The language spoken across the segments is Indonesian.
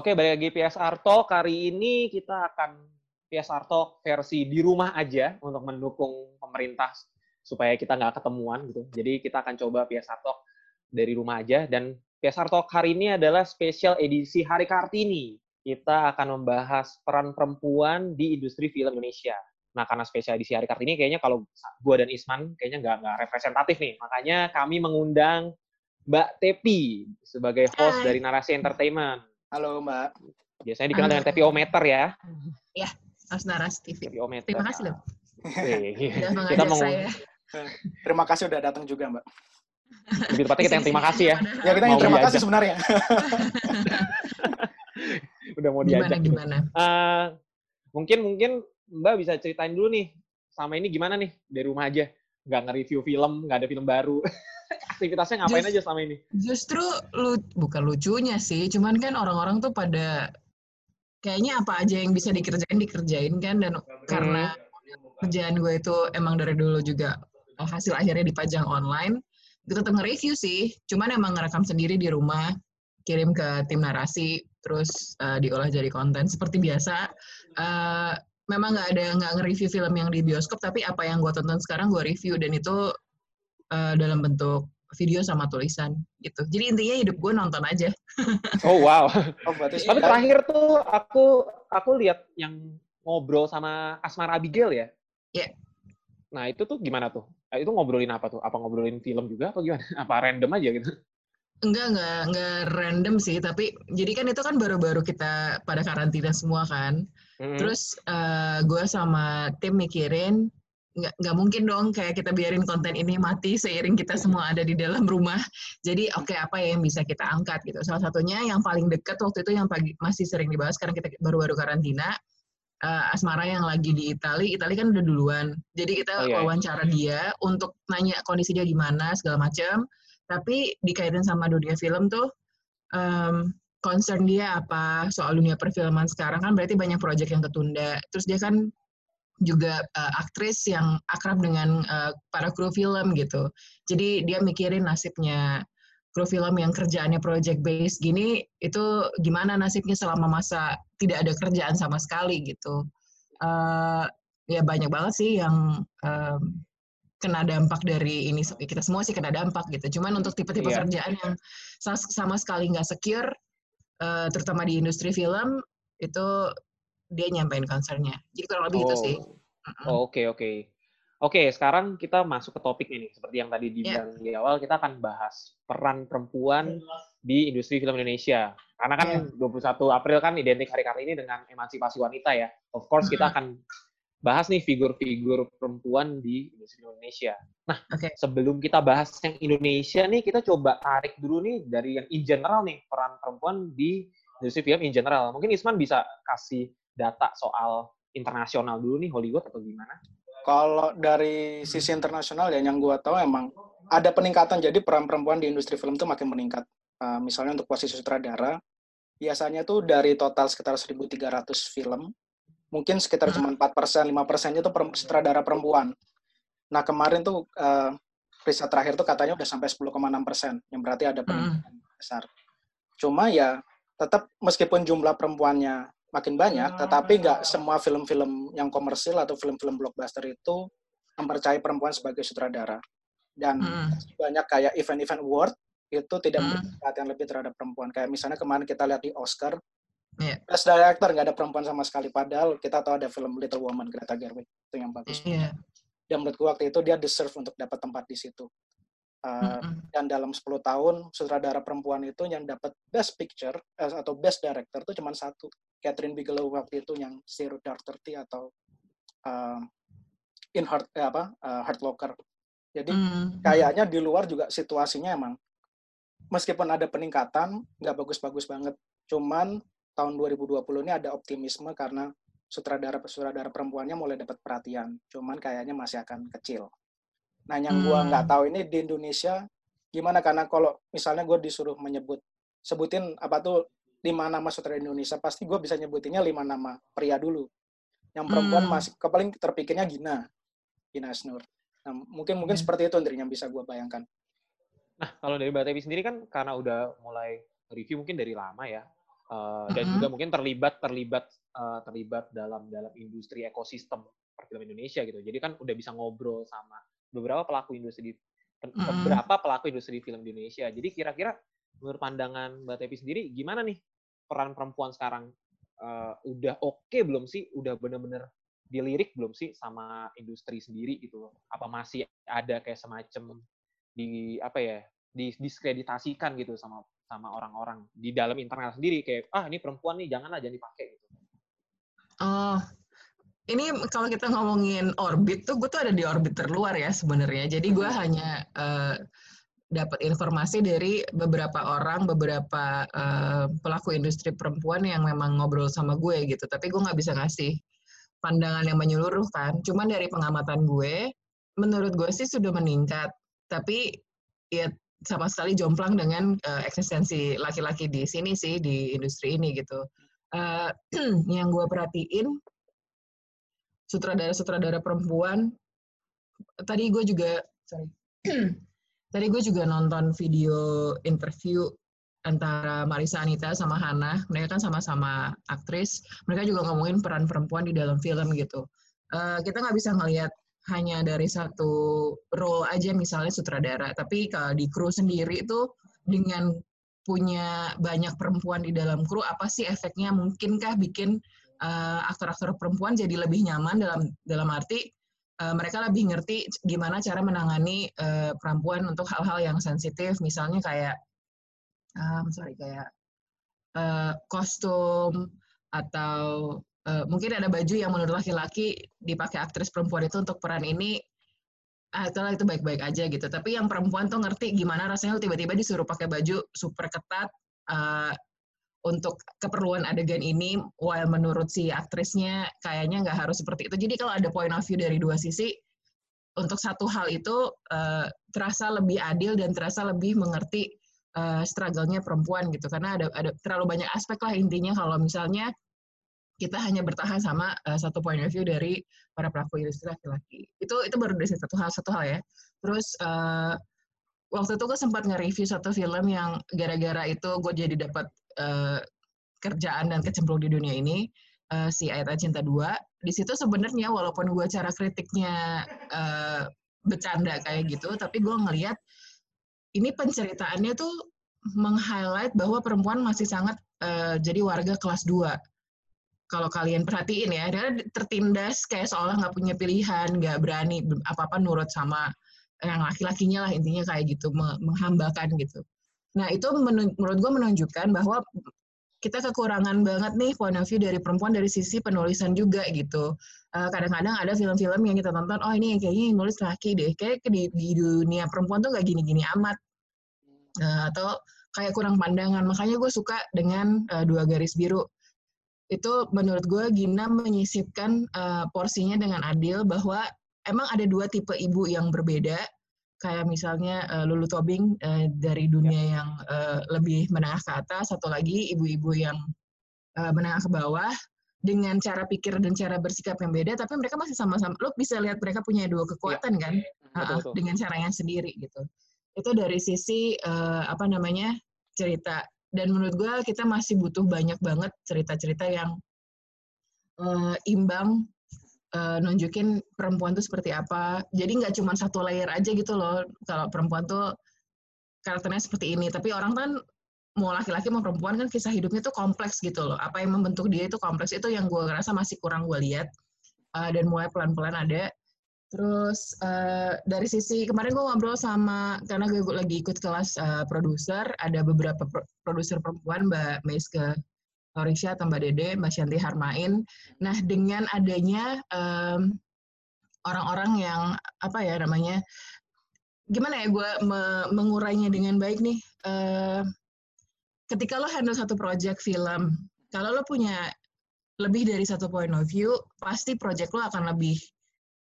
Oke, balik lagi PSR Talk. Hari ini kita akan PSR Talk versi di rumah aja untuk mendukung pemerintah supaya kita nggak ketemuan gitu. Jadi kita akan coba PSR Talk dari rumah aja. Dan PSR Talk hari ini adalah spesial edisi Hari Kartini. Kita akan membahas peran perempuan di industri film Indonesia. Nah, karena spesial edisi Hari Kartini, kayaknya kalau gue dan Isman kayaknya nggak nggak representatif nih. Makanya kami mengundang Mbak Tepi sebagai host Hai. dari Narasi Entertainment. Halo Mbak. Biasanya dikenal dengan Halo. Tepiometer ya. Ya, Mas Naras TV. Tepiometer. Terima kasih loh. Sudah kita mau saya. Terima kasih udah datang juga Mbak. lebih tepatnya kita yang terima kasih ya. Ya kita yang terima diajak. kasih sebenarnya. Udah mau Gimana diajak. gimana? Eh, mungkin mungkin Mbak bisa ceritain dulu nih sama ini gimana nih dari rumah aja. Nggak nge-review film, nggak ada film baru. Aktivitasnya ngapain Just- aja selama ini? Justru lu bukan lucunya sih, cuman kan orang-orang tuh pada kayaknya apa aja yang bisa dikerjain dikerjain kan dan karena kerjaan gue itu emang dari dulu juga hasil akhirnya dipajang online, gue tetap nge-review sih. Cuman emang ngerekam sendiri di rumah, kirim ke tim narasi, terus eh, diolah jadi konten seperti biasa. Eh, memang nggak ada nggak nge-review film yang di bioskop, tapi apa yang gue tonton sekarang gue review dan itu eh, dalam bentuk video sama tulisan gitu. Jadi intinya hidup gue nonton aja. Oh wow. Oh berarti Tapi terakhir tuh aku aku lihat yang ngobrol sama Asmar Abigail ya. Iya. Nah itu tuh gimana tuh? Eh, Itu ngobrolin apa tuh? Apa ngobrolin film juga atau gimana? Apa random aja gitu? Enggak, enggak, enggak random sih, tapi jadi kan itu kan baru-baru kita pada karantina semua kan. Mm-mm. Terus eh, gue sama tim mikirin, nggak, nggak mungkin dong kayak kita biarin konten ini mati seiring kita semua ada di dalam rumah. Jadi oke apa ya yang bisa kita angkat gitu. Salah satunya yang paling dekat waktu itu yang pagi, masih sering dibahas karena kita baru-baru karantina, eh, Asmara yang lagi di Itali, Itali kan udah duluan. Jadi kita Oh, iya. wawancara dia untuk nanya kondisi dia gimana segala macam. Tapi dikaitin sama dunia film tuh, em, concern dia apa soal dunia perfilman sekarang kan berarti banyak proyek yang ketunda. Terus dia kan juga eh, aktris yang akrab dengan eh, para kru film gitu. Jadi dia mikirin nasibnya kru film yang kerjaannya project based gini itu gimana nasibnya selama masa tidak ada kerjaan sama sekali gitu. Eh, ya banyak banget sih yang em, kena dampak dari ini kita semua sih kena dampak gitu. Cuman untuk tipe-tipe Iya. kerjaan yang sa- sama sekali nggak secure, eh, terutama di industri film itu dia nyampein concernnya. Jadi kurang lebih itu sih. Mm-mm. Oh, Oke, oke. Oke, sekarang kita masuk ke topik ini. Seperti yang tadi Iya. dibilang di awal, kita akan bahas peran perempuan di industri film Indonesia. Karena kan Iya. 21 April kan identik hari Kartini dengan emansipasi wanita ya. Of course, kita akan bahas nih figur-figur perempuan di industri film Indonesia. Nah, Oke. sebelum kita bahas yang Indonesia nih, kita coba tarik dulu nih dari yang in general nih, peran perempuan di industri film in general. Mungkin Isman bisa kasih data soal internasional dulu nih, Hollywood atau gimana? Kalau dari sisi internasional ya yang gua tahu emang ada peningkatan jadi peran perempuan di industri film itu makin meningkat. Uh, misalnya untuk posisi sutradara, biasanya tuh dari total sekitar 1.300 film, mungkin sekitar Hmm. cuma 4 persen, 5 persen itu perem- sutradara perempuan. Nah kemarin tuh uh, riset terakhir tuh katanya udah sampai 10,6 persen, yang berarti ada peningkatan besar. Cuma ya tetap meskipun jumlah perempuannya makin banyak, tetapi nggak semua film-film yang komersil atau film-film blockbuster itu mempercayai perempuan sebagai sutradara. Dan Mm. banyak kayak event-event award itu tidak Mm. memberi perhatian lebih terhadap perempuan. Kayak misalnya kemarin kita lihat di Oscar, Iya. Best Director nggak ada perempuan sama sekali. Padahal kita tahu ada film Little Woman Greta Gerwig itu yang bagus. Iya. Dan menurutku waktu itu dia deserve untuk dapat tempat di situ. Uh, Mm-mm. dan dalam 10 tahun sutradara perempuan itu yang dapat Best Picture eh, atau Best Director itu cuma satu Catherine Bigelow waktu itu yang Zero Dark Thirty atau um, In Heart eh, apa uh, Heart Locker jadi Mm. kayaknya di luar juga situasinya emang meskipun ada peningkatan nggak bagus-bagus banget. Cuman tahun 2020 ini ada optimisme karena sutradara sutradara perempuannya mulai dapat perhatian. Cuman kayaknya masih akan kecil. Nah yang gua Hmm. nggak tahu ini di Indonesia gimana? Karena kalau misalnya gue disuruh menyebut sebutin apa tuh lima nama sutradara Indonesia pasti gue bisa nyebutinnya lima nama pria dulu yang perempuan Hmm. masih kepaling terpikirnya Gina Gina Asnur nah, mungkin mungkin Hmm. seperti itu Indri, yang bisa gue bayangkan Nah, kalau dari Mbak Tevi sendiri kan karena udah mulai review mungkin dari lama ya. uh, dan juga mungkin terlibat terlibat uh, terlibat dalam dalam industri ekosistem perfilm Indonesia gitu. Jadi kan udah bisa ngobrol sama beberapa pelaku industri mm-hmm. beberapa pelaku industri film Indonesia. Jadi kira-kira menurut pandangan Mbak Tepi sendiri gimana nih peran perempuan sekarang uh, udah oke okay belum sih? Udah bener-bener dilirik belum sih sama industri sendiri gitu loh? Apa masih ada kayak semacam di apa ya diskreditasikan gitu sama sama orang-orang di dalam internal sendiri kayak ah ini perempuan nih janganlah jangan dipakai gitu. Oh, ini kalau kita ngomongin orbit tuh gue tuh ada di orbit terluar ya sebenarnya. Jadi gue hmm. hanya uh, dapat informasi dari beberapa orang, beberapa uh, pelaku industri perempuan yang memang ngobrol sama gue gitu. Tapi gue nggak bisa ngasih pandangan yang menyeluruh kan. Cuman dari pengamatan gue, menurut gue sih sudah meningkat. Tapi ya sama sekali jomplang dengan uh, eksistensi laki-laki di sini sih di industri ini gitu. Uh, yang gue perhatiin sutradara-sutradara perempuan tadi gue juga tadi gue juga nonton video interview antara Marisa Anita sama Hana mereka kan sama-sama aktris. Mereka juga ngomongin peran perempuan di dalam film gitu. Uh, kita nggak bisa ngelihat hanya dari satu role aja misalnya sutradara, tapi kalau di kru sendiri itu dengan punya banyak perempuan di dalam kru, apa sih efeknya? Mungkinkah bikin uh, aktor-aktor perempuan jadi lebih nyaman dalam dalam arti uh, mereka lebih ngerti gimana cara menangani uh, perempuan untuk hal-hal yang sensitif, misalnya kayak um, sorry kayak uh, kostum atau uh, mungkin ada baju yang menurut laki-laki dipakai aktris perempuan itu untuk peran ini ah itu baik-baik aja gitu. Tapi yang perempuan tuh ngerti gimana rasanya tiba-tiba disuruh pakai baju super ketat uh, untuk keperluan adegan ini while menurut si aktrisnya kayaknya nggak harus seperti itu jadi kalau ada point of view dari dua sisi untuk satu hal itu uh, terasa lebih adil dan terasa lebih mengerti uh, struggle-nya perempuan gitu karena ada ada terlalu banyak aspek lah intinya kalau misalnya kita hanya bertahan sama uh, satu point of view dari para pelaku industri laki-laki. Itu itu baru dari satu hal satu hal ya. Terus uh, waktu itu gue sempat nge-review satu film yang gara-gara itu gue jadi dapat uh, kerjaan dan kecemplung di dunia ini uh, si Ayat Cinta 2. Di situ sebenarnya walaupun gue cara kritiknya uh, bercanda kayak gitu, tapi gue ngelihat ini penceritaannya tuh meng-highlight bahwa perempuan masih sangat uh, jadi warga kelas 2 kalau kalian perhatiin ya, dia tertindas kayak seolah nggak punya pilihan, nggak berani apa-apa nurut sama yang laki-lakinya lah intinya kayak gitu, menghambakan gitu. Nah itu menurut gue menunjukkan bahwa kita kekurangan banget nih point of view dari perempuan dari sisi penulisan juga gitu. Eh, kadang-kadang ada film-film yang kita tonton, oh ini kayaknya yang nulis laki deh, kayak di, di dunia perempuan tuh nggak gini-gini amat. Uh, atau kayak kurang pandangan. Makanya gue suka dengan uh, dua garis biru itu menurut gue Gina menyisipkan uh, porsinya dengan adil bahwa emang ada dua tipe ibu yang berbeda kayak misalnya uh, Lulu Tobing uh, dari dunia ya. yang uh, lebih menengah ke atas, satu lagi ibu-ibu yang uh, menengah ke bawah dengan cara pikir dan cara bersikap yang beda, tapi mereka masih sama-sama. Lo bisa lihat mereka punya dua kekuatan ya. kan, betul, betul. dengan caranya sendiri gitu. Itu dari sisi uh, apa namanya cerita dan menurut gue kita masih butuh banyak banget cerita-cerita yang uh, imbang uh, nunjukin perempuan tuh seperti apa. Jadi nggak cuma satu layer aja gitu loh. Kalau perempuan tuh karakternya seperti ini. Tapi orang kan mau laki-laki mau perempuan kan kisah hidupnya tuh kompleks gitu loh. Apa yang membentuk dia itu kompleks. Itu yang gue ngerasa masih kurang gue lihat. Uh, dan mulai pelan-pelan ada. Terus uh, dari sisi kemarin gue ngobrol sama karena gue lagi ikut kelas uh, produser, ada beberapa pro produser perempuan Mbak Meiske Lorisha atau Mbak Dede, Mbak Shanti Harmain. Nah dengan adanya orang-orang um, yang apa ya namanya, gimana ya gue me mengurainya dengan baik nih. Uh, ketika lo handle satu project film, kalau lo punya lebih dari satu point of view, pasti project lo akan lebih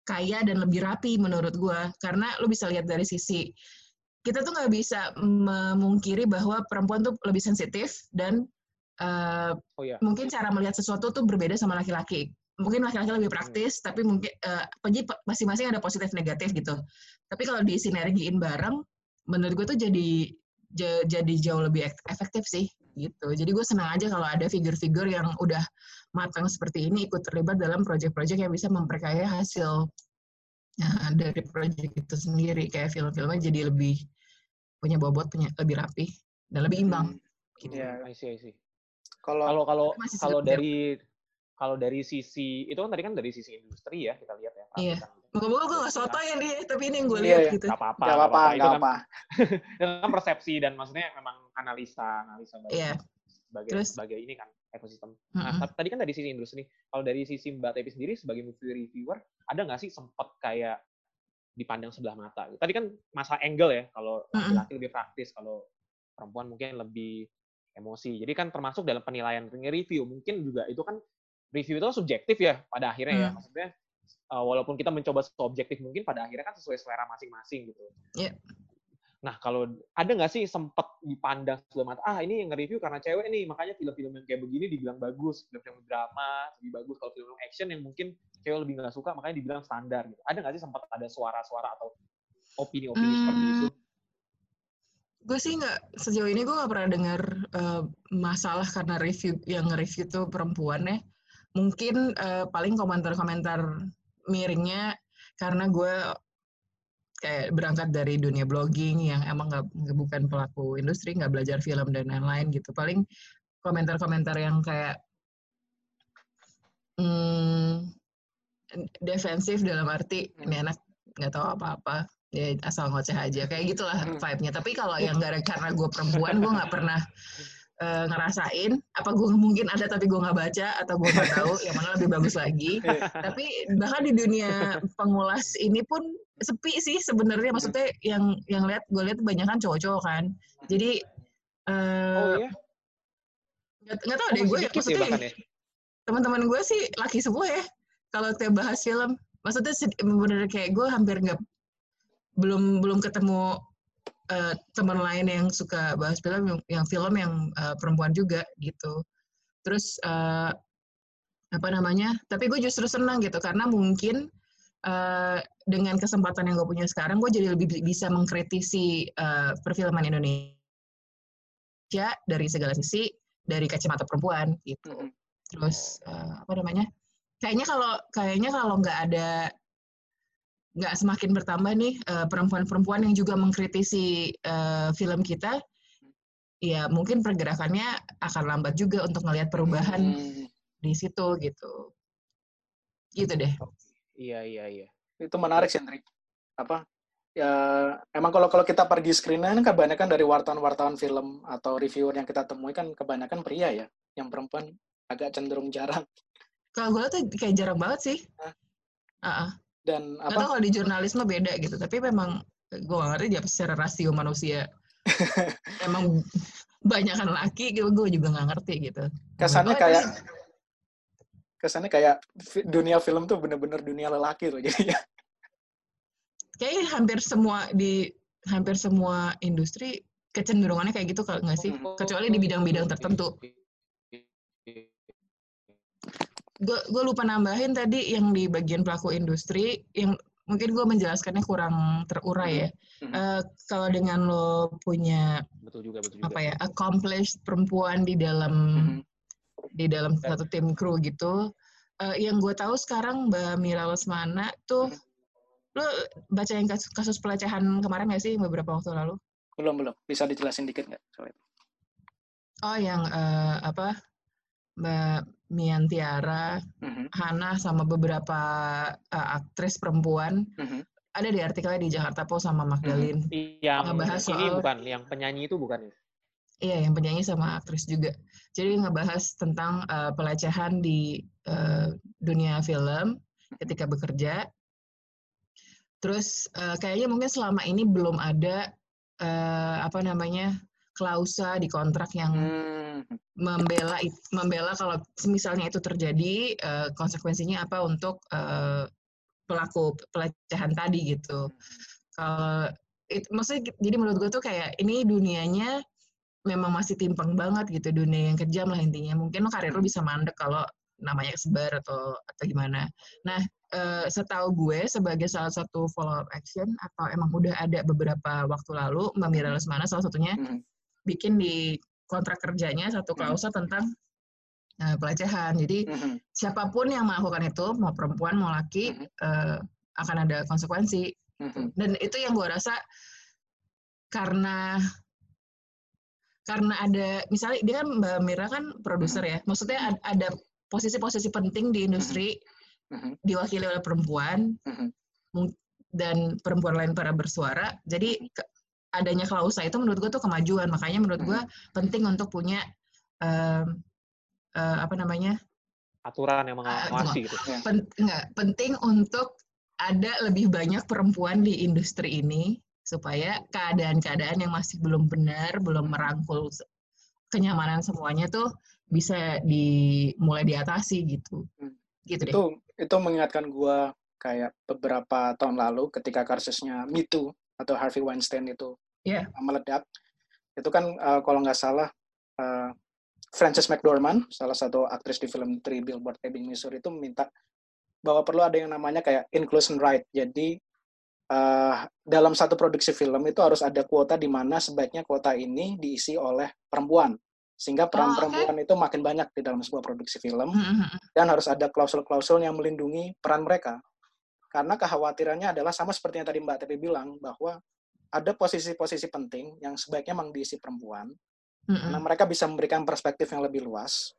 kaya dan lebih rapi menurut gue karena lo bisa lihat dari sisi kita tuh nggak bisa memungkiri bahwa perempuan tuh lebih sensitif dan uh, oh, iya. mungkin cara melihat sesuatu tuh berbeda sama laki-laki mungkin laki-laki lebih praktis hmm. tapi mungkin uh, masing-masing ada positif negatif gitu tapi kalau di sinergiin bareng menurut gue tuh jadi jadi jauh lebih efektif sih gitu. Jadi gue senang aja kalau ada figur-figur yang udah matang seperti ini ikut terlibat dalam proyek-proyek yang bisa memperkaya hasil nah, dari proyek itu sendiri. Kayak film-filmnya jadi lebih punya bobot, punya lebih rapi dan lebih imbang. Hmm. Gitu. Yeah. I see, I see. Kalau kalau kalau kalau dari kalau dari sisi itu kan tadi kan dari sisi industri ya kita lihat ya. Iya. Moga-moga gue gak soto ya nih, tapi ini yang gue iya, lihat iya, gitu. Gak apa-apa. Gak apa-apa, gak apa-apa. Itu kan persepsi dan maksudnya memang analisa, analisa bagus. Iya. Sebagai, Terus, sebagai ini kan ekosistem. Mm-hmm. Nah, tadi kan dari sisi industri. Kalau dari sisi Mbak Tepi sendiri sebagai movie reviewer, ada nggak sih sempat kayak dipandang sebelah mata? Tadi kan masa angle ya, kalau laki-laki lebih praktis, kalau perempuan mungkin lebih emosi. Jadi kan termasuk dalam penilaian review, mungkin juga itu kan review itu subjektif ya pada akhirnya mm. ya. Maksudnya uh, walaupun kita mencoba subjektif mungkin pada akhirnya kan sesuai selera masing-masing gitu. Yeah. Nah kalau ada nggak sih sempat dipandang sebelah mata, ah ini yang nge-review karena cewek nih, makanya film-film yang kayak begini dibilang bagus, film-film drama lebih bagus, kalau film action yang mungkin cewek lebih nggak suka, makanya dibilang standar gitu. Ada nggak sih sempat ada suara-suara atau opini-opini hmm. seperti itu? Gue sih nggak sejauh ini gue nggak pernah dengar uh, masalah karena review yang nge-review tuh perempuan ya. Mungkin uh, paling komentar-komentar miringnya karena gue kayak berangkat dari dunia blogging yang emang nggak bukan pelaku industri nggak belajar film dan lain-lain gitu. Paling komentar-komentar yang kayak hmm, defensif dalam arti ini anak nggak tahu apa-apa ya asal ngoceh aja kayak gitulah hmm. vibe-nya. Tapi kalau yang gara karena gue perempuan gue nggak pernah uh, ngerasain apa gue mungkin ada tapi gue nggak baca atau gue nggak tahu yang mana lebih bagus lagi. Tapi bahkan di dunia pengulas ini pun sepi sih sebenarnya. Maksudnya yang yang lihat gue lihat banyak kan cowok-cowok kan. Jadi uh, oh, iya? nggak tahu deh gue ya, maksudnya ya, teman-teman gue sih laki semua ya kalau kita bahas film. Maksudnya bener kayak gue hampir nggak belum belum ketemu uh, teman lain yang suka bahas film yang, yang film yang uh, perempuan juga gitu. Terus uh, apa namanya tapi gue justru senang gitu karena mungkin uh, dengan kesempatan yang gue punya sekarang gue jadi lebih bisa mengkritisi uh, perfilman Indonesia dari segala sisi dari kacamata perempuan gitu. Terus uh, apa namanya kayaknya kalau kayaknya kalau nggak ada nggak semakin bertambah nih uh, perempuan-perempuan yang juga mengkritisi uh, film kita, ya mungkin pergerakannya akan lambat juga untuk melihat perubahan hmm. di situ gitu. Gitu deh. Iya iya iya. Itu menarik sih, Andri. Apa? Ya emang kalau kalau kita pergi screenan kan kebanyakan dari wartawan-wartawan film atau reviewer yang kita temui kan kebanyakan pria ya, yang perempuan agak cenderung jarang. Kalau gue tuh kayak jarang banget sih. Uh -uh dan apa? Kalau di jurnalisme beda gitu, tapi memang gue gak ngerti dia secara rasio manusia emang banyak kan laki, gue juga gak ngerti gitu. Kesannya oh, kayak kesannya kayak dunia film tuh bener-bener dunia lelaki tuh jadinya. Kayaknya hampir semua di hampir semua industri kecenderungannya kayak gitu kalau nggak sih? Hmm. Kecuali di bidang-bidang tertentu gue lupa nambahin tadi yang di bagian pelaku industri yang mungkin gue menjelaskannya kurang terurai ya. Mm-hmm. Uh, kalau dengan lo punya betul juga, betul juga. apa ya accomplished perempuan di dalam mm-hmm. di dalam satu tim kru gitu, uh, yang gue tahu sekarang Mbak Mira Lesmana tuh mm-hmm. lo baca yang kasus, kasus pelecehan kemarin gak sih beberapa waktu lalu? Belum belum, bisa dijelasin dikit nggak soal itu? Oh yang uh, apa Mbak Mian Tiara, mm-hmm. Hana sama beberapa uh, aktris perempuan. Mm-hmm. Ada di artikelnya di Jakarta Post sama Magdalene. Mm-hmm. Yang ngebahas soal, ini bukan, yang penyanyi itu bukan ya? Iya, yang penyanyi sama aktris juga. Jadi ngebahas tentang uh, pelecehan di uh, dunia film ketika bekerja. Terus uh, kayaknya mungkin selama ini belum ada uh, apa namanya klausa di kontrak yang hmm. membela membela kalau misalnya itu terjadi uh, konsekuensinya apa untuk uh, pelaku pelecehan tadi gitu. Kalau itu maksudnya jadi menurut gue tuh kayak ini dunianya memang masih timpang banget gitu dunia yang kejam lah intinya. Mungkin lo karir lo bisa mandek kalau namanya sebar atau atau gimana. Nah, uh, setahu gue sebagai salah satu follow up action atau emang udah ada beberapa waktu lalu Mbak Mira Lesmana salah satunya hmm bikin di kontrak kerjanya satu hmm. klausul hmm. tentang uh, pelecehan. Jadi hmm. siapa pun yang melakukan itu, mau perempuan mau laki, hmm. uh, akan ada konsekuensi. Hmm. Dan itu yang gue rasa karena karena ada misalnya dia kan Mbak Mira kan produser ya, maksudnya ada posisi-posisi penting di industri mm-hmm. diwakili oleh perempuan dan perempuan lain para bersuara. Jadi adanya klausa itu menurut gue tuh kemajuan. Makanya menurut gue mm-hmm. penting untuk punya um, uh, apa namanya aturan yang mengawasi uh, gitu. Pen, enggak, penting untuk ada lebih banyak perempuan di industri ini supaya keadaan-keadaan yang masih belum benar, belum merangkul kenyamanan semuanya tuh bisa dimulai diatasi gitu. Hmm. Gitu deh. Itu itu mengingatkan gua kayak beberapa tahun lalu ketika kasusnya Me Too atau Harvey Weinstein itu yeah. meledak. Itu kan uh, kalau nggak salah uh, Frances McDormand, salah satu aktris di film Three Billboard Ebbing, Missouri itu minta bahwa perlu ada yang namanya kayak inclusion right. Jadi uh, dalam satu produksi film itu harus ada kuota di mana sebaiknya kuota ini diisi oleh perempuan sehingga peran oh, perempuan itu makin banyak di dalam sebuah produksi film mm-hmm. dan harus ada klausul-klausul yang melindungi peran mereka karena kekhawatirannya adalah sama seperti yang tadi Mbak Tepi bilang bahwa ada posisi-posisi penting yang sebaiknya memang diisi perempuan mm-hmm. karena mereka bisa memberikan perspektif yang lebih luas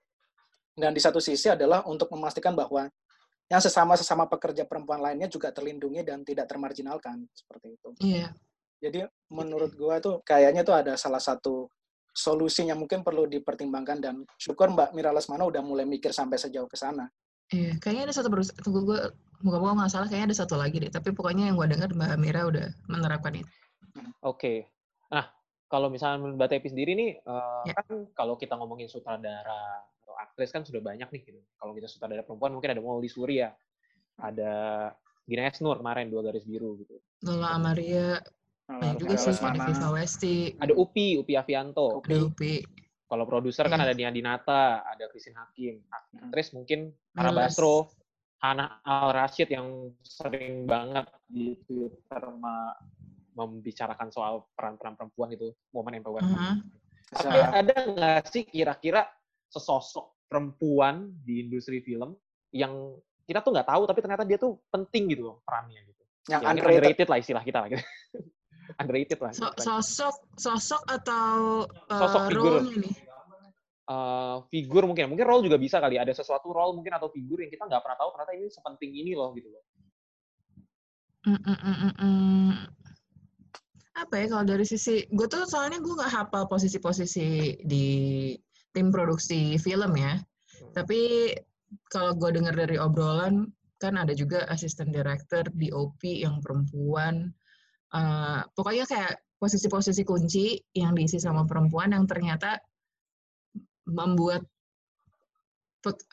dan di satu sisi adalah untuk memastikan bahwa yang sesama-sesama pekerja perempuan lainnya juga terlindungi dan tidak termarginalkan seperti itu. Iya. Yeah. Jadi menurut gua tuh kayaknya tuh ada salah satu solusinya mungkin perlu dipertimbangkan dan syukur Mbak Mira Lesmana udah mulai mikir sampai sejauh ke sana. Iya, kayaknya ada satu terus tunggu gue moga-moga nggak salah kayaknya ada satu lagi deh. Tapi pokoknya yang gue dengar Mbak Mira udah menerapkan itu. Oke. Okay. Nah, kalau misalnya Mbak Tepi sendiri nih, uh, ya. kan kalau kita ngomongin sutradara aktris kan sudah banyak nih gitu. Kalau kita sutradara perempuan mungkin ada Molly Surya, ada Gina Esnur kemarin dua garis biru gitu. Lola Amaria, banyak juga sih ada Viva Westi. Ada Upi, Upi Avianto. Ada Upi. Kalau produser kan iya. ada Nia Dinata, ada Christine Hakim. Aktris mungkin Hana Basro, Hana Al Rashid yang sering banget di Twitter membicarakan soal peran-peran perempuan itu, momen empowerment. Uh -huh. Tapi ada nggak sih kira-kira sesosok perempuan di industri film yang kita tuh nggak tahu tapi ternyata dia tuh penting gitu loh perannya gitu. Yang ya, underrated. underrated lah istilah kita lah gitu. underrated lah. So, sosok sosok atau uh, sosok figur nih? Uh, figur mungkin mungkin role juga bisa kali ada sesuatu role mungkin atau figur yang kita nggak pernah tahu ternyata ini sepenting ini loh gitu loh. Mm, mm, mm. Apa ya kalau dari sisi gue tuh soalnya gue nggak hafal posisi-posisi di tim produksi film ya. Hmm. Tapi kalau gue dengar dari obrolan kan ada juga asisten director DOP yang perempuan. Uh, pokoknya kayak posisi-posisi kunci yang diisi sama perempuan yang ternyata membuat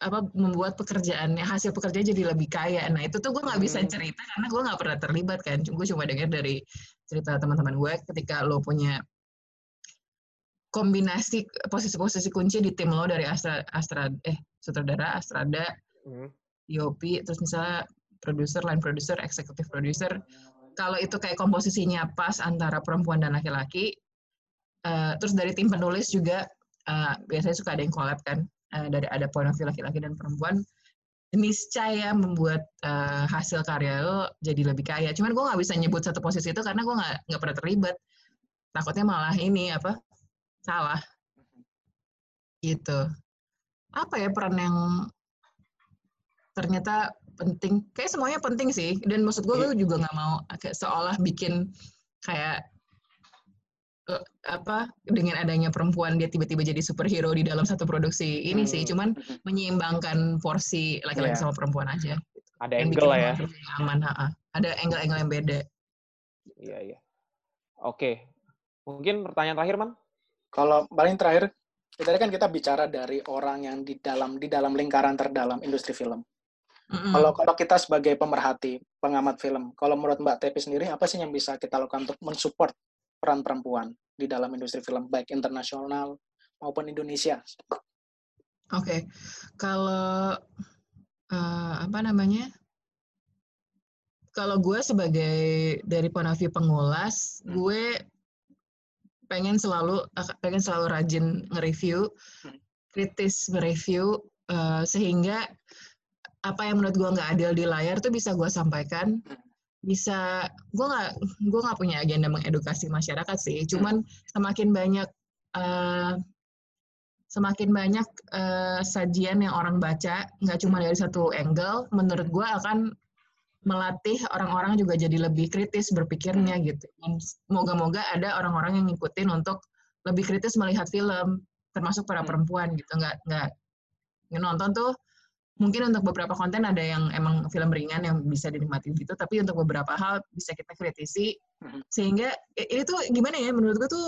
apa membuat pekerjaannya hasil pekerjaan jadi lebih kaya. Nah itu tuh gue nggak bisa hmm. cerita karena gue nggak pernah terlibat kan. Gue cuma dengar dari cerita teman-teman gue ketika lo punya kombinasi posisi-posisi kunci di tim lo dari Astra, Astra eh sutradara, Astrada, hmm. Yopi, terus misalnya produser, line producer, executive producer. Kalau itu kayak komposisinya pas antara perempuan dan laki-laki, uh, terus dari tim penulis juga uh, biasanya suka ada yang collab kan, uh, dari ada point of view laki-laki dan perempuan, niscaya membuat uh, hasil karya lo jadi lebih kaya. Cuman gue nggak bisa nyebut satu posisi itu karena gue nggak nggak pernah terlibat. Takutnya malah ini apa salah gitu apa ya peran yang ternyata penting kayak semuanya penting sih dan maksud gue yeah. juga nggak mau kayak seolah bikin kayak apa dengan adanya perempuan dia tiba-tiba jadi superhero di dalam satu produksi ini hmm. sih cuman menyeimbangkan porsi laki-laki yeah. sama perempuan aja ada angle lah ya aman ha -ha. ada angle-angle yang beda iya yeah, iya yeah. oke mungkin pertanyaan terakhir man kalau paling terakhir, tadi kan kita bicara dari orang yang di dalam di dalam lingkaran terdalam industri film. Mm-hmm. Kalau kalau kita sebagai pemerhati, pengamat film, kalau menurut Mbak Tepi sendiri, apa sih yang bisa kita lakukan untuk mensupport peran perempuan di dalam industri film, baik internasional maupun Indonesia? Oke, okay. kalau uh, apa namanya? Kalau gue sebagai dari view pengulas, hmm. gue pengen selalu pengen selalu rajin nge-review, hmm. kritis nge-review uh, sehingga apa yang menurut gue nggak adil di layar tuh bisa gue sampaikan hmm. Bisa gue nggak gue nggak punya agenda mengedukasi masyarakat sih. Cuman semakin banyak uh, semakin banyak uh, sajian yang orang baca nggak cuma dari satu angle menurut gue akan melatih orang-orang juga jadi lebih kritis berpikirnya gitu. Dan moga-moga ada orang-orang yang ngikutin untuk lebih kritis melihat film termasuk para hmm. perempuan gitu. Nggak nggak nonton tuh mungkin untuk beberapa konten ada yang emang film ringan yang bisa dinikmati gitu tapi untuk beberapa hal bisa kita kritisi hmm. sehingga ini tuh gimana ya menurut gue tuh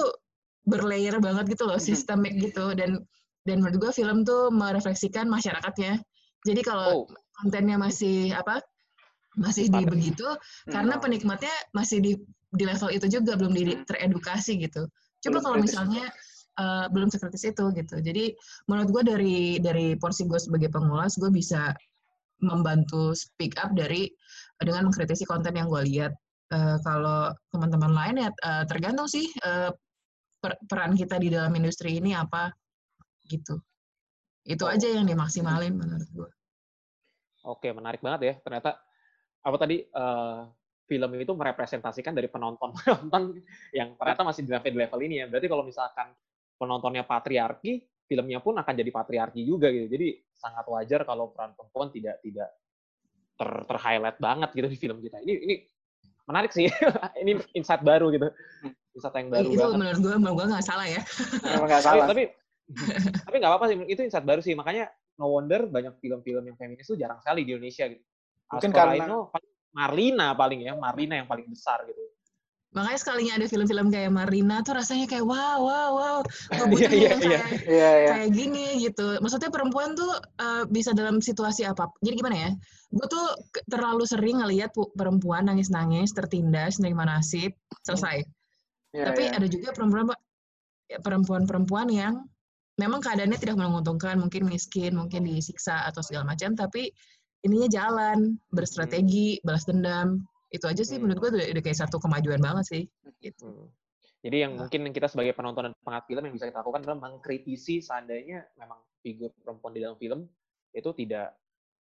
berlayer banget gitu loh, sistemik gitu dan dan menurut gue film tuh merefleksikan masyarakatnya. Jadi kalau oh. kontennya masih apa? masih di begitu karena penikmatnya masih di di level itu juga belum di teredukasi gitu. Coba kalau misalnya uh, belum sekritis itu gitu. Jadi menurut gue dari dari porsi gue sebagai pengulas gue bisa membantu speak up dari dengan mengkritisi konten yang gue lihat. Uh, kalau teman-teman lain ya uh, tergantung sih uh, per peran kita di dalam industri ini apa gitu. Itu oh. aja yang dimaksimalin menurut gue. Oke, menarik banget ya. Ternyata apa tadi uh, film itu merepresentasikan dari penonton penonton yang ternyata masih di level ini ya. Berarti kalau misalkan penontonnya patriarki, filmnya pun akan jadi patriarki juga gitu. Jadi sangat wajar kalau peran perempuan tidak tidak ter, ter highlight banget gitu di film kita. Ini ini menarik sih. ini insight baru gitu. Insight yang baru itu banget. menurut gue, menurut gue nggak salah ya. Emang nggak salah. Tapi tapi nggak apa-apa sih. Itu insight baru sih. Makanya no wonder banyak film-film yang feminis itu jarang sekali di Indonesia gitu. Mungkin karena itu Marlina paling ya, Marlina yang paling besar gitu. Makanya sekalinya ada film-film kayak Marina tuh rasanya kayak wow wow wow iya, iya, yang kayak, iya, iya. kayak gini gitu. Maksudnya perempuan tuh uh, bisa dalam situasi apa? Jadi gimana ya? Gue tuh terlalu sering ngelihat perempuan nangis-nangis, tertindas, menerima nasib, selesai. Yeah, Tapi yeah. ada juga perempuan ya, perempuan-perempuan yang memang keadaannya tidak menguntungkan, mungkin miskin, mungkin disiksa atau segala macam, tapi ininya jalan, berstrategi, balas dendam, itu aja sih hmm. menurut gue udah, udah kayak satu kemajuan banget sih gitu. Hmm. Jadi yang nah. mungkin kita sebagai penonton dan pengat film yang bisa kita lakukan adalah mengkritisi seandainya memang figur perempuan di dalam film itu tidak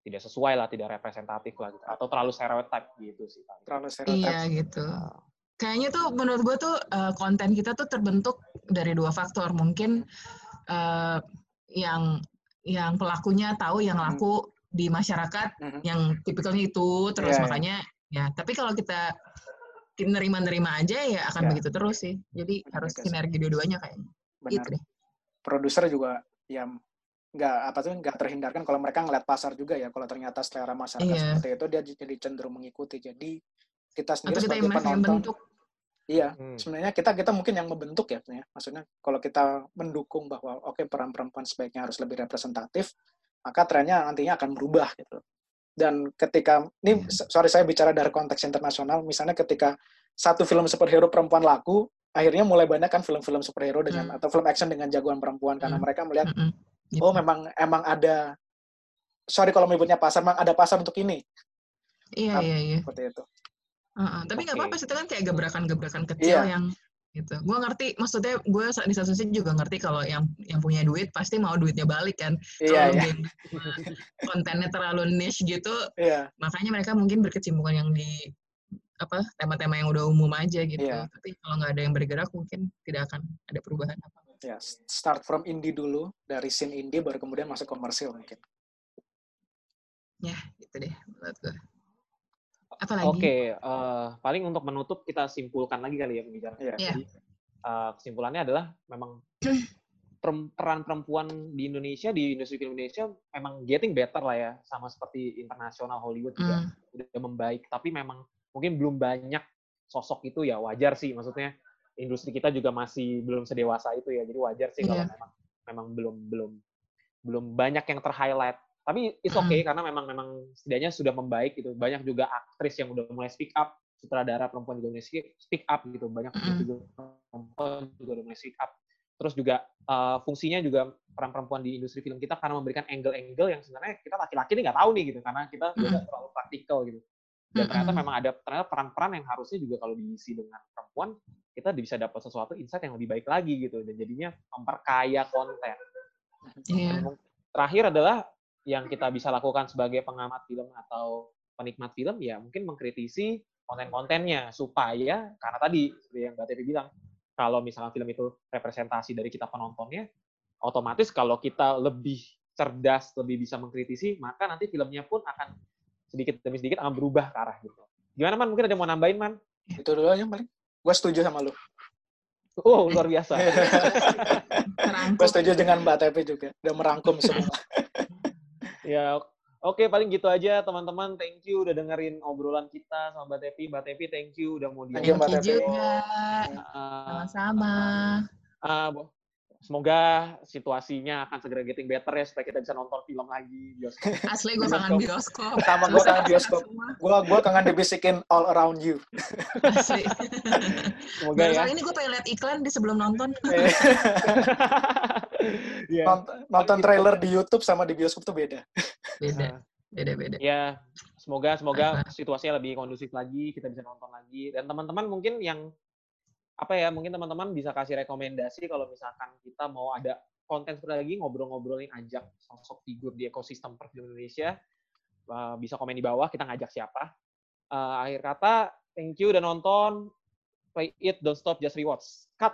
tidak sesuai lah, tidak representatif lah gitu, atau terlalu stereotip gitu sih. Terlalu stereotip. Iya gitu. Nah. Kayaknya tuh menurut gue tuh uh, konten kita tuh terbentuk dari dua faktor. Mungkin uh, yang yang pelakunya tahu yang hmm. laku hmm. di masyarakat hmm. yang tipikalnya itu, terus yeah, iya. makanya Ya, tapi kalau kita nerima-nerima aja ya akan ya. begitu terus sih. Jadi Benar harus sinergi dua-duanya kayaknya. Benar. Gitu deh. Produser juga ya nggak apa tuh nggak terhindarkan kalau mereka ngeliat pasar juga ya kalau ternyata selera masyarakat iya. seperti itu dia jadi cenderung mengikuti jadi kita sendiri Atau kita sebagai penonton bentuk. iya hmm. sebenarnya kita kita mungkin yang membentuk ya maksudnya kalau kita mendukung bahwa oke okay, peran perempuan sebaiknya harus lebih representatif maka trennya nantinya akan berubah gitu dan ketika ini hmm. sorry saya bicara dari konteks internasional misalnya ketika satu film superhero perempuan laku akhirnya mulai banyak kan film-film superhero dengan hmm. atau film action dengan jagoan perempuan karena hmm. mereka melihat hmm. hmm. oh memang emang ada sorry kalau menyebutnya pasar memang ada pasar untuk ini iya iya iya seperti itu uh -uh. tapi nggak okay. apa-apa sih itu kan kayak gebrakan-gebrakan kecil yeah. yang gitu. Gue ngerti, maksudnya gue di satu sisi juga ngerti kalau yang yang punya duit pasti mau duitnya balik kan. Iya, kalau iya. kontennya terlalu niche gitu, iya. makanya mereka mungkin berkecimpungan yang di apa tema-tema yang udah umum aja gitu. Iya. Tapi kalau nggak ada yang bergerak mungkin tidak akan ada perubahan apa. Ya, start from indie dulu dari scene indie baru kemudian masuk komersil mungkin. Ya, gitu deh menurut gue. Oke, okay, uh, eh, paling untuk menutup kita simpulkan lagi kali ya pembicaraan. Yeah. Jadi uh, kesimpulannya adalah memang peran perempuan di Indonesia di industri film Indonesia memang getting better lah ya, sama seperti internasional Hollywood juga mm. udah membaik. Tapi memang mungkin belum banyak sosok itu ya wajar sih, maksudnya industri kita juga masih belum sedewasa itu ya, jadi wajar sih yeah. kalau memang memang belum belum belum banyak yang terhighlight tapi it's okay hmm. karena memang memang setidaknya sudah membaik gitu. Banyak juga aktris yang udah mulai speak up, sutradara perempuan juga mulai speak up gitu. Banyak hmm. juga perempuan juga udah mulai speak up. Terus juga uh, fungsinya juga peran perempuan di industri film kita karena memberikan angle-angle yang sebenarnya kita laki-laki ini nggak tahu nih gitu karena kita hmm. juga terlalu praktikal gitu. Dan ternyata memang ada ternyata peran-peran yang harusnya juga kalau diisi dengan perempuan kita bisa dapat sesuatu insight yang lebih baik lagi gitu dan jadinya memperkaya konten. Yeah. Terakhir adalah yang kita bisa lakukan sebagai pengamat film atau penikmat film ya mungkin mengkritisi konten-kontennya supaya karena tadi seperti yang Mbak Tevi bilang kalau misalnya film itu representasi dari kita penontonnya otomatis kalau kita lebih cerdas lebih bisa mengkritisi maka nanti filmnya pun akan sedikit demi sedikit akan berubah ke arah gitu. Gimana man? Mungkin ada yang mau nambahin man? Itu dulu aja paling. Gue setuju sama lu. Oh, luar biasa. Gue setuju dengan Mbak Tepi juga. Udah merangkum semua. ya, oke paling gitu aja teman-teman. Thank you udah dengerin obrolan kita sama Mbak Tepi. Mbak Tepi, thank you udah mau di Thank you juga. Sama-sama. Uh, uh, semoga situasinya akan segera getting better ya supaya kita bisa nonton film lagi bioskop. Asli gue kangen bioskop. Sama gue kangen bioskop. Gue gue kangen dibisikin all around you. Asli. Semoga Baru ya. ini gue pengen lihat iklan di sebelum nonton. yeah. nonton, nonton trailer di YouTube sama di bioskop tuh beda. Beda. Beda-beda. Ya, semoga semoga situasinya lebih kondusif lagi, kita bisa nonton lagi. Dan teman-teman mungkin yang apa ya mungkin teman-teman bisa kasih rekomendasi kalau misalkan kita mau ada konten seperti lagi ngobrol-ngobrolin ajak sosok figur di ekosistem perfilm Indonesia uh, bisa komen di bawah kita ngajak siapa uh, akhir kata thank you udah nonton play it don't stop just rewatch cut